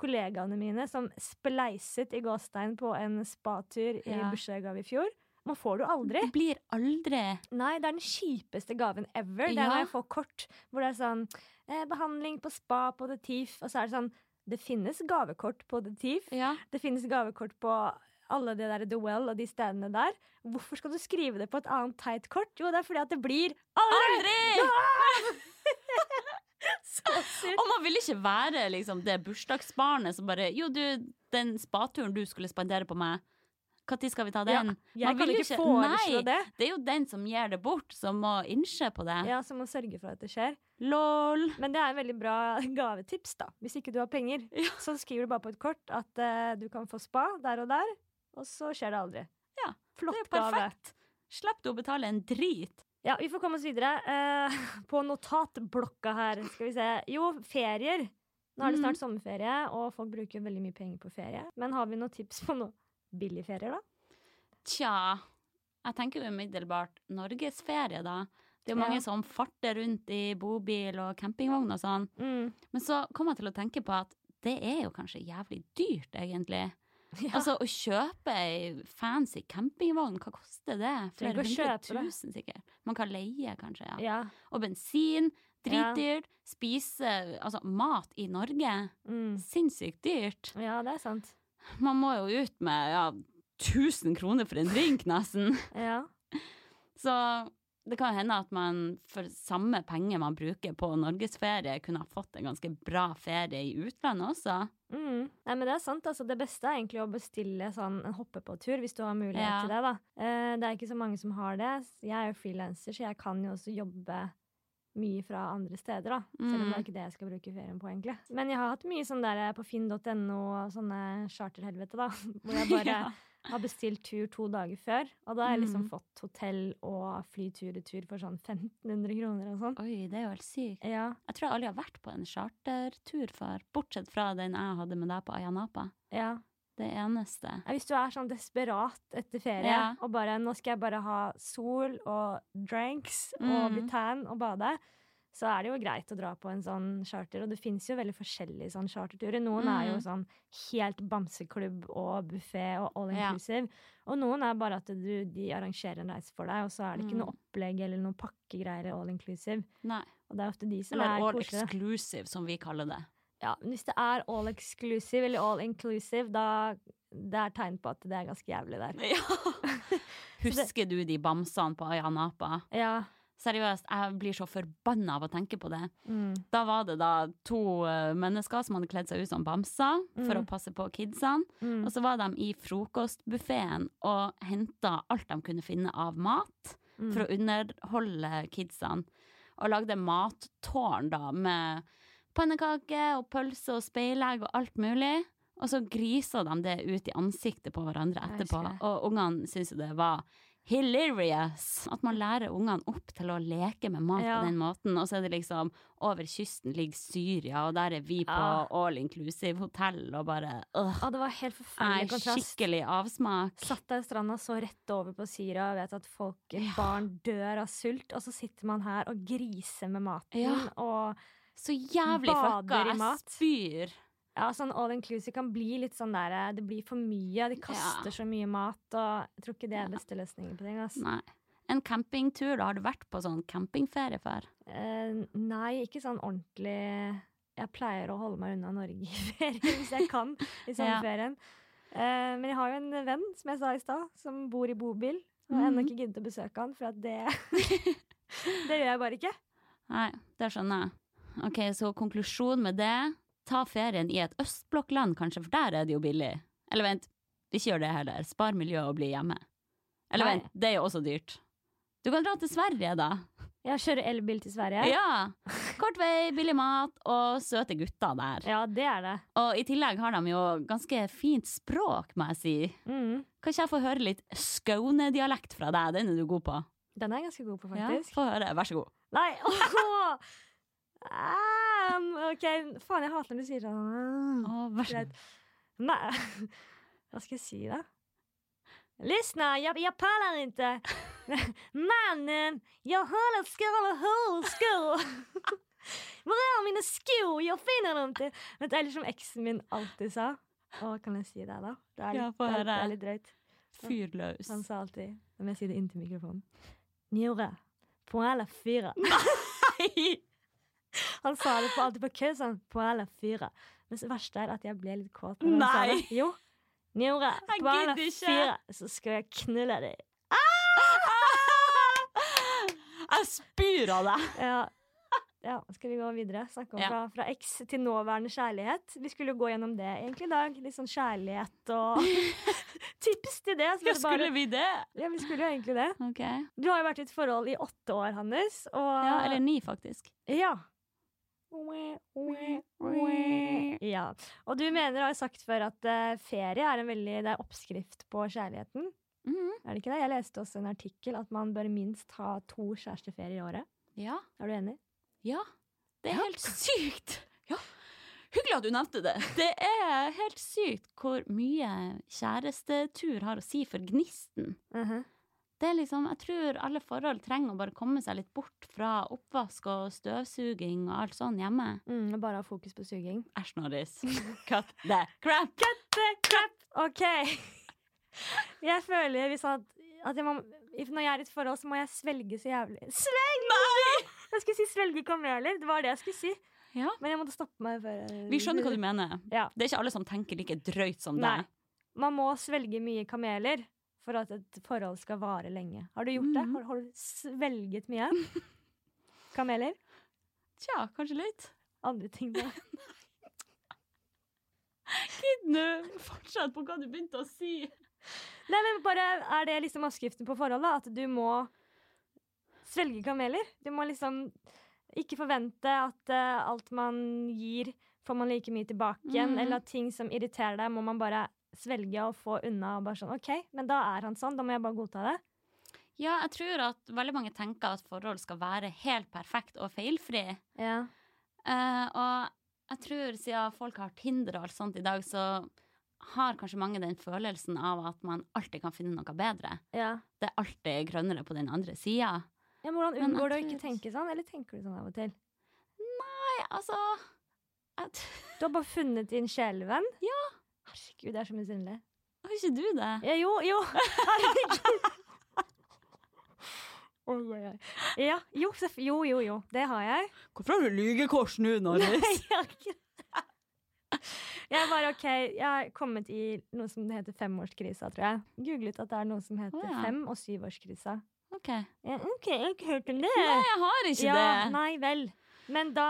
Kollegaene mine som spleiset i gåstein på en spatur i Ja. bursdagsgave i fjor. Man får det jo aldri. Det blir aldri Nei, det er den kjipeste gaven ever. Det er når jeg får kort hvor det er sånn eh, Behandling på spa på The Thief, og så er det sånn Det finnes gavekort på The Thief. Ja. Det finnes gavekort på alle de der The Well og de stedene der. Hvorfor skal du skrive det på et annet teit kort? Jo, det er fordi at det blir aldri! Aldri! Sykt. Og man vil ikke være liksom, det bursdagsbarnet som bare Jo, du, den spaturen du skulle spandere på meg, når skal vi ta Ja, den? jeg Man kan ikke, ikke foreslå Nei, det. det er jo den som gir det bort, som må innse på det. Ja, som må sørge for at det skjer. Lol. Men det er en veldig bra gavetips, da. Hvis ikke du har penger, Ja. så skriver du bare på et kort at uh, du kan få spa der og der, og så skjer det aldri. Ja, Flott det er perfekt. gave. Slipp du å betale en drit. Ja, vi får komme oss videre. Eh, på notatblokka her, skal vi se. Jo, ferier. Nå er det Mhm. snart sommerferie, og folk bruker jo veldig mye penger på ferie. Men har vi noen tips på noe billigferier, da? Tja, jeg tenker jo umiddelbart norgesferie, da. Det er jo Ja. mange som farter rundt i bobil og campingvogn og sånn. Mm. Men så kom jeg til å tenke på at det er jo kanskje jævlig dyrt, egentlig. Ja. Altså, å kjøpe ei fancy campingvogn, hva koster det? Flere hundre tusen, sikkert. Man kan leie, kanskje. ja. ja. Og bensin, dritdyrt. Spise altså mat i Norge, Mm. sinnssykt dyrt. ja, det er sant. Man må jo ut med ja, 1000 kroner for en drink, nesten. Ja. Så det kan jo hende at man for samme penger man bruker på norgesferie, kunne ha fått en ganske bra ferie i utlandet også. Mm. Nei, men det er sant. Altså, det beste er egentlig å bestille sånn en hoppe-på-tur, hvis du har mulighet Ja. til det. da. Eh, det er ikke så mange som har det. Jeg er jo frilanser, så jeg kan jo også jobbe mye fra andre steder, da. Selv om det Mm. er ikke det jeg skal bruke ferien på, egentlig. Men jeg har hatt mye sånn der på finn.no og sånne charterhelvete, da. Hvor jeg bare Ja. Har bestilt tur to dager før. Og da har jeg liksom Mm. fått hotell og flytur-retur for sånn 1500 kroner og sånn. Oi, det er jo helt sykt. Ja, Jeg tror jeg aldri har vært på en chartertur før, bortsett fra den jeg hadde med deg på Ayanapa. ja. Det eneste. Ja, Hvis du er sånn desperat etter ferie Ja. og bare 'nå skal jeg bare ha sol og drinks og Mm. bli tan og bade', så er det jo greit å dra på en sånn charter. Og det fins jo veldig forskjellige sånn charterturer. Noen er jo Mm. sånn helt bamseklubb og buffé og all Ja. inclusive. Og noen er bare at du, de arrangerer en reise for deg, og så er det ikke Mm. noe opplegg eller noe pakkegreier all inclusive. Nei. Og det er ofte de som Eller er all exclusive, som vi kaller det. Ja, men hvis det er all exclusive eller all inclusive, da det er tegn på at det er ganske jævlig der. Ja. Husker du de bamsene på Ayanapa? Ja. Seriøst, jeg blir så forbanna av å tenke på det. Mm. Da var det da to eh, mennesker som hadde kledd seg ut som bamser for Mm. å passe på kidsene. Mm. Og så var de i frokostbuffeen og henta alt de kunne finne av mat Mm. for å underholde kidsene. Og lagde mattårn da med pannekaker og pølse og speilegg og alt mulig. Og så grisa de det ut i ansiktet på hverandre etterpå. Og ungene syntes jo det var hilarious. At man lærer ungene opp til å leke med mat Ja. på den måten. Og så er det liksom over kysten ligger Syria, og der er vi på Ja. all inclusive hotell og bare øh. Ja, det var helt forferdelig er kontrast. skikkelig avsmak. Satt der i stranda, så rett over på Syria og vet at folk, barn dør av sult, og så sitter man her og griser med maten. Ja. Og Så jævlig fucka. Jeg spyr. Ja, sånn all inclusive kan bli litt sånn der Det blir for mye. De kaster Ja. så mye mat, og jeg tror ikke det er beste løsningen på ting. Altså. Nei. En campingtur, da har du vært på sånn campingferie før? Eh, nei, ikke sånn ordentlig Jeg pleier å holde meg unna Norge i ferie hvis jeg kan i sommerferien. Eh, men jeg har jo en venn, som jeg sa i stad, som bor i bobil. Og jeg har ennå Mhm. ikke giddet å besøke han, for at det Det gjør jeg bare ikke. Nei, det skjønner jeg. Ok, så konklusjon med det. Ta ferien i et østblokkland, kanskje, for der er det jo billig. Eller vent, ikke gjør det heller. Spar miljøet og bli hjemme. Eller Nei. vent, det er jo også dyrt. Du kan dra til Sverige, da. Ja, Kjøre elbil til Sverige. Ja! Kort vei, billig mat og søte gutter der. Ja, det er det. Og i tillegg har de jo ganske fint språk, må jeg si. Mm. Kan ikke jeg få høre litt Skaune-dialekt fra deg? Den er du god på. Den er jeg ganske god på, faktisk. Ja. Få høre, vær så god. Nei! åh! Um, OK, faen, jeg hater når du sier sånn. Åh, vær så Greit. god. Nej. Vad ska jag säga? Lyssna, jag, jag pallar inte. Mannen, jag håller skål och skor. Hvor er mine sko? Jeg finner dem ikke! Men det er som eksen min alltid sa. Åh, kan jeg si det da? Det er litt- få det, er, det er litt drøyt. dröjt. Fyr løs. Han sa alltid, Da må jeg si det inntil mikrofonen. Njore, på alle fyra. Han sa det på, alltid på kø, sånn, på alle fyra. Men det verste er at jeg ble litt kåt. når han sa Nei. det. Jo. Njora, på alle fyra så skal jeg knulle deg. Jeg spyr av deg! Ja. ja, skal vi gå videre? Snakke om Ja. fra, fra eks til nåværende kjærlighet. Vi skulle jo gå gjennom det egentlig i dag. Litt sånn kjærlighet og tips til det. Ja, skulle vi det? Ja, vi skulle jo egentlig det. Ok. Du har jo vært i et forhold i åtte år, Hannes. Og Ja, eller ni, faktisk. Ja. Ja. Og du mener, har sagt før, at eh, ferie er en veldig det er oppskrift på kjærligheten. Mhm. Er det ikke det? Jeg leste også en artikkel at man bør minst ha to kjæresteferier i året. Ja. Er du enig? Ja. Det er Ja. helt sykt! Ja. Hyggelig at du nevnte det. Det er helt sykt hvor mye kjærestetur har å si for gnisten. Det er liksom, Jeg tror alle forhold trenger å bare komme seg litt bort fra oppvask og støvsuging og alt sånn hjemme. mm, bare ha fokus på suging. Æsj, Norris. Cut the crap! The crap! OK. Jeg føler hvis at, at jeg må, når jeg er i et forhold, så må jeg svelge så jævlig Svelge! Jeg skulle si svelge kameler. Det var det jeg skulle si. Ja. Men jeg måtte stoppe meg før. Vi skjønner hva du mener. Ja. Det er ikke alle som tenker like drøyt som Nei. deg. Man må svelge mye kameler for at et forhold skal vare lenge. Har du gjort det? Mhm. Har, har du svelget mye? Kameler? Tja, kanskje litt. Andre ting, da? Gidd nå, fortsett på hva du begynte å si. Nei, men bare Er det liksom oppskriften på forholdet? At du må svelge kameler? Du må liksom ikke forvente at uh, alt man gir, får man like mye tilbake igjen. Mm. Eller at ting som irriterer deg, må man bare svelge og få unna. Og bare sånn, OK, men da er han sånn. Da må jeg bare godta det. Ja, jeg tror at veldig mange tenker at forhold skal være helt perfekt og feilfri. Ja. Uh, og jeg tror siden folk har Tinder og alt sånt i dag, så har kanskje mange den følelsen av at man alltid kan finne noe bedre. ja. Det er alltid grønnere på den andre sida. Ja, men Hvordan Men unngår du å ikke tenke sånn, eller tenker du sånn av og til? Nei, altså at... Du har bare funnet din sjelevenn? Ja. Herregud, jeg er så misunnelig. Har ikke du det? Ja, jo, jo. Herregud. Oi. Ja, jo, jo, jo, jo. Det har jeg. Hvorfor har du lygekors nå, Nei, jeg bare OK, jeg har kommet i noe som heter femårskrisa, tror jeg. Googlet at det er noe som heter oh, ja. fem- og syvårskrisa. Ok. Ja, OK, jeg har ikke hørt om det. Nei, jeg har ikke ja, det. Nei vel. Men da,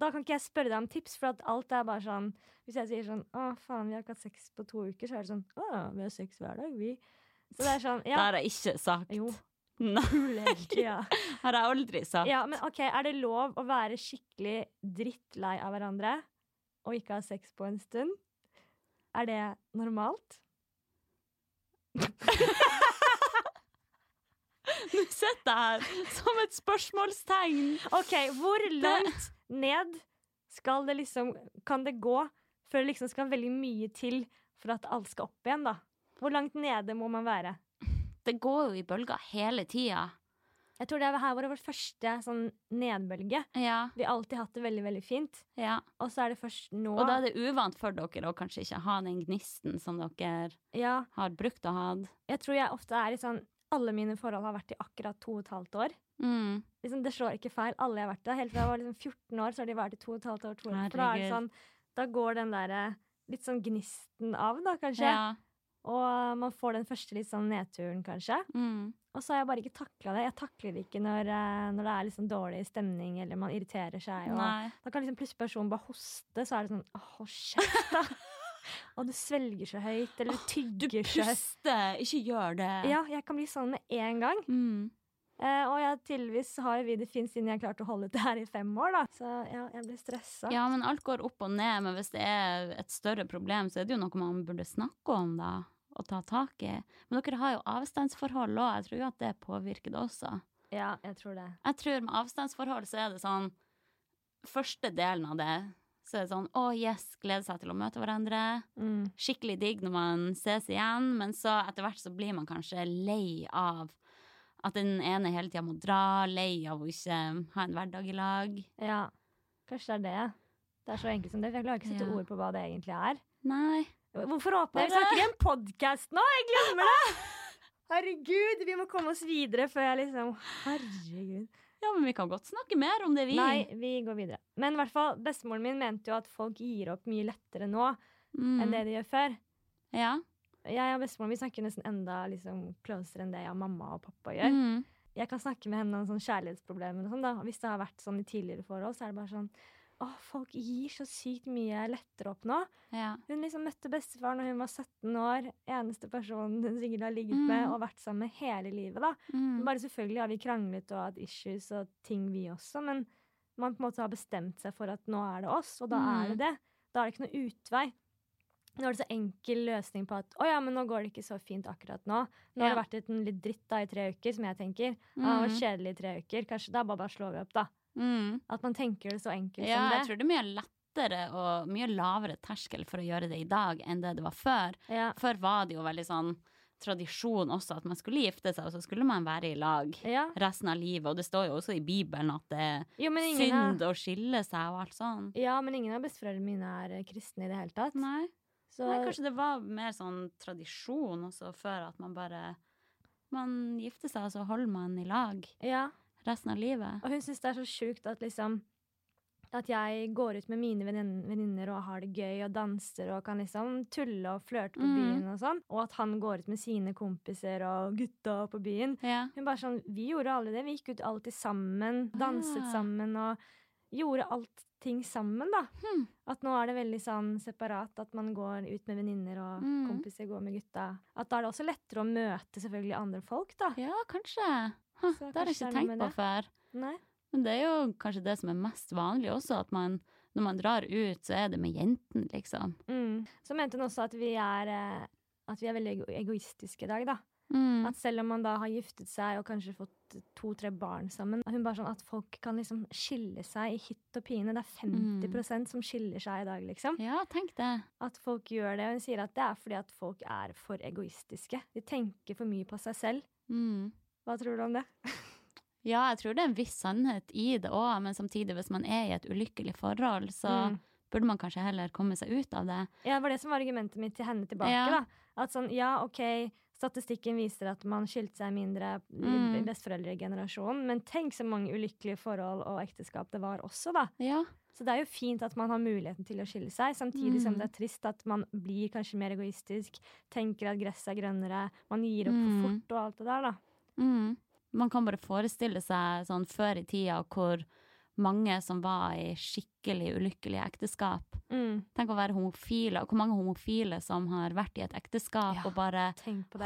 da kan ikke jeg spørre deg om tips, for at alt er bare sånn Hvis jeg sier sånn Å, faen, vi har ikke hatt sex på to uker, så er det sånn Å, vi har sex hver dag, vi. Så det er sånn ja. Det har jeg ikke sagt. Jo. Nei, har jeg aldri sagt. Ja, men OK, er det lov å være skikkelig drittlei av hverandre og ikke ha sex på en stund? Er det normalt? Nå sitter jeg her som et spørsmålstegn. OK, hvor langt ned skal det liksom Kan det gå før det liksom skal veldig mye til for at alt skal opp igjen, da? Hvor langt nede må man være? Det går jo i bølger hele tida. Jeg tror det her var vår første sånn nedbølge. Ja, Vi har alltid hatt det veldig, veldig fint. ja. Og så er det først nå Og da er det uvant for dere å kanskje ikke ha den gnisten som dere Ja, har brukt å ha. jeg tror jeg ofte er i sånn alle mine forhold har vært i akkurat to og et halvt år. Mm. Liksom, det slår ikke feil. Alle jeg har vært der. Helt fra jeg var liksom 14 år, så har de vært i to og et halvt år. To år. For da sånn Da går den derre litt sånn gnisten av, da, kanskje. Ja. Og man får den første litt sånn nedturen, kanskje. Mm. Og så har jeg bare ikke takla det. Jeg takler det ikke når, eh, når det er liksom dårlig stemning, eller man irriterer seg. Da kan liksom plutselig personen bare hoste, så er det sånn Åh, hold kjeft, da! og du svelger så høyt, eller Du tygger så høyt. Du puster, ikke gjør det. Ja, jeg kan bli sånn med en gang. Mm. Eh, og jeg tydeligvis har vi det fint siden jeg klarte å holde ut det her i fem år, da. Så ja, jeg blir stressa. Ja, men alt går opp og ned, men hvis det er et større problem, så er det jo noe man burde snakke om, da, og ta tak i. Men dere har jo avstandsforhold òg, jeg tror jo at det påvirker det også. Ja, jeg tror det. Jeg tror med avstandsforhold så er det sånn Første delen av det, så er det sånn å yes, glede seg til å møte hverandre. Mm. Skikkelig digg når man ses igjen, men så etter hvert så blir man kanskje lei av at den ene hele tida må dra, lei av å ikke ha en hverdag i lag. Ja, kanskje det er det. Det er så enkelt som det. for Jeg klarer ikke å sette Ja. ord på hva det egentlig er. Nei. Hvorfor jeg? Dere- Snakker vi en podkast nå? Jeg glemmer det! Herregud, vi må komme oss videre før jeg liksom Herregud. Ja, men vi kan godt snakke mer om det, vi. Nei, vi går videre. Men i hvert fall, bestemoren min mente jo at folk gir opp mye lettere nå Mm. enn det de gjør før. Ja. Jeg og bestemoren vi snakker nesten enda liksom, closere enn det jeg og mamma og pappa gjør. Mm. Jeg kan snakke med henne om sånn kjærlighetsproblemer og sånn. Hvis det har vært sånn i tidligere forhold, så er det bare sånn Å, folk gir så sykt mye lettere opp nå. ja. Hun liksom møtte bestefar når hun var 17 år. Eneste personen hun sikkert har ligget med Mm. og vært sammen med hele livet. da. Mm. Bare selvfølgelig har vi kranglet og hatt issues og ting, vi også, men man på en måte har bestemt seg for at nå er det oss, og da Mm. er det det. Da er det ikke noe utvei. Nå er det så enkel løsning på at å ja, men nå går det ikke så fint akkurat nå. Nå har det vært en litt dritt da i tre uker, som jeg tenker. Ja, det var Mm. kjedelig i tre uker. Kanskje da bare, bare slår vi opp, da. Mm. At man tenker det så enkelt Ja, som jeg tror det er mye lettere og mye lavere terskel for å gjøre det i dag enn det det var før. Ja. Før var det jo veldig sånn tradisjon også at man skulle gifte seg, og så skulle man være i lag ja. resten av livet. Og det står jo også i Bibelen at det er Jo, ingen synd å skille seg og alt sånn. ja, men ingen av besteforeldrene mine er kristne i det hele tatt. Nei. Så Nei, kanskje det var mer sånn tradisjon også før at man bare Man gifter seg, og så holder man i lag ja. resten av livet. Og hun syns det er så sjukt at liksom at jeg går ut med mine vennin- venninner og har det gøy og danser og kan liksom tulle og flørte på Mm. byen og sånn, og at han går ut med sine kompiser og gutta på byen. Ja. Hun bare sånn Vi gjorde aldri det. Vi gikk ut alltid sammen, danset Ah. sammen og gjorde allting sammen, da. Hmm. At nå er det veldig sånn separat, at man går ut med venninner og Mm. kompiser går med gutta. At da er det også lettere å møte selvfølgelig andre folk, da. ja, kanskje. Huh, det har jeg ikke tenkt på før. Nei. Men det er jo kanskje det som er mest vanlig også, at man når man drar ut, så er det med jentene, liksom. Mm. Så mente hun også at vi er eh, At vi er veldig egoistiske i dag, da. Mm. At selv om man da har giftet seg og kanskje fått to-tre barn sammen Hun bare sånn at folk kan liksom skille seg i hytt og pine. Det er 50% som skiller seg i dag, liksom. Ja, tenk det. At folk gjør det. Og hun sier at det er fordi at folk er for egoistiske. De tenker for mye på seg selv. Mm. Hva tror du om det? Ja, jeg tror det er en viss sannhet i det òg, men samtidig, hvis man er i et ulykkelig forhold, så Mm. burde man kanskje heller komme seg ut av det. Ja, det var det som var argumentet mitt til henne tilbake. Ja. da. At sånn, ja, ok, statistikken viser at man skilte seg mindre i Mm. besteforeldregenerasjonen, men tenk så mange ulykkelige forhold og ekteskap det var også, da. Ja. Så det er jo fint at man har muligheten til å skille seg, samtidig som Mm. det er trist at man blir kanskje mer egoistisk, tenker at gresset er grønnere, man gir opp Mm. for fort og alt det der, da. Mm. Man kan bare forestille seg sånn før i tida hvor mange som var i skikkelig ulykkelige ekteskap. Mm. Tenk å være homofile, og hvor mange homofile som har vært i et ekteskap Ja, og bare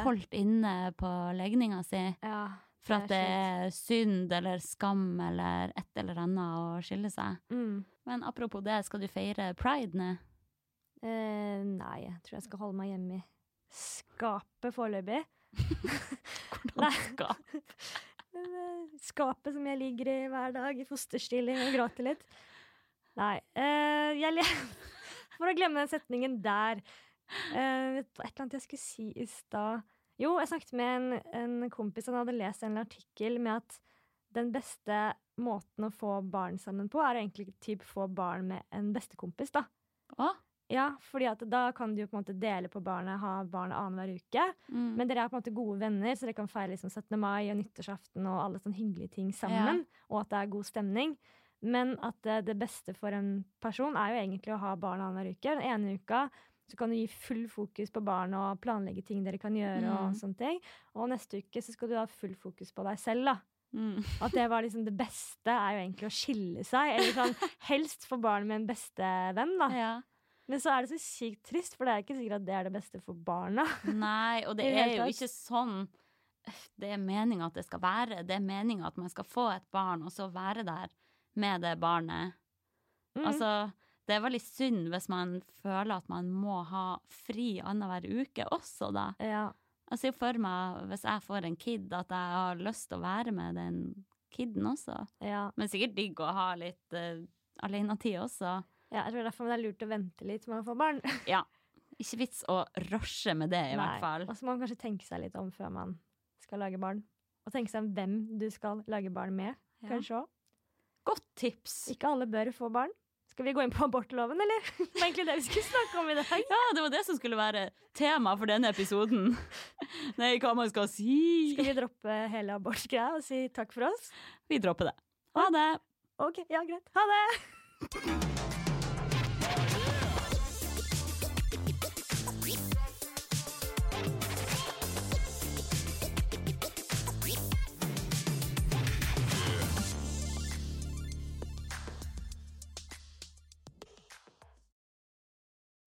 holdt inne på legninga si Ja, for at det er synd eller skam eller et eller annet å skille seg. mm. Men apropos det, skal du feire pride nå? eh, nei, jeg tror jeg skal holde meg hjemme i skapet foreløpig. Hvordan skal Eh, Skapet som jeg ligger i hver dag i fosterstilling og gråter litt. Nei. Uh, jeg For å glemme den setningen der. uh, et eller annet jeg skulle si i stad. Jo, jeg snakket med en, en kompis som hadde lest en artikkel med at den beste måten å få barn sammen på, er egentlig typ få barn med en bestekompis, da. Å? Ja, fordi at da kan du jo på en måte dele på barnet, ha barnet annenhver uke. Mm. Men dere er på en måte gode venner, så dere kan feire liksom 17. mai og nyttårsaften og alle sånne hyggelige ting sammen. Og at det er god stemning. Men at eh, det beste for en person er jo egentlig å ha barn annenhver uke. Den ene uka så kan du gi full fokus på barn og planlegge ting dere kan gjøre. Mm. Og sånne ting. Og neste uke så skal du ha full fokus på deg selv. da. Mm. At det var liksom det beste er jo egentlig å skille seg. Eller sånn, helst få barn med en bestevenn, da. Ja. Men så er det så sykt trist, for det er ikke sikkert at det er det beste for barna. Nei, og det er jo ikke sånn det er meninga at det skal være. Det er meninga at man skal få et barn, og så være der med det barnet. Mm. Altså, det er veldig synd hvis man føler at man må ha fri annenhver uke også, da. ja. Jeg ser for meg, hvis jeg får en kid, at jeg har lyst til å være med den kiden også. ja. Men sikkert digg å ha litt uh, alenetid også. Ja, jeg tror derfor det er lurt å vente litt med å få barn. Ja. Ikke vits å rushe med det, i Nei. hvert fall. Og så må man kanskje tenke seg litt om før man skal lage barn. Og tenke seg om hvem du skal lage barn med, Ja. kanskje òg. Godt tips! Ikke alle bør få barn. Skal vi gå inn på abortloven, eller? Det var egentlig det vi skulle snakke om i dag. Ja, det var det som skulle være tema for denne episoden. Nei, hva man skal si. Skal vi droppe hele abortgreia og si takk for oss? Vi dropper det. Ha det! Ok, ja, greit. Ha det!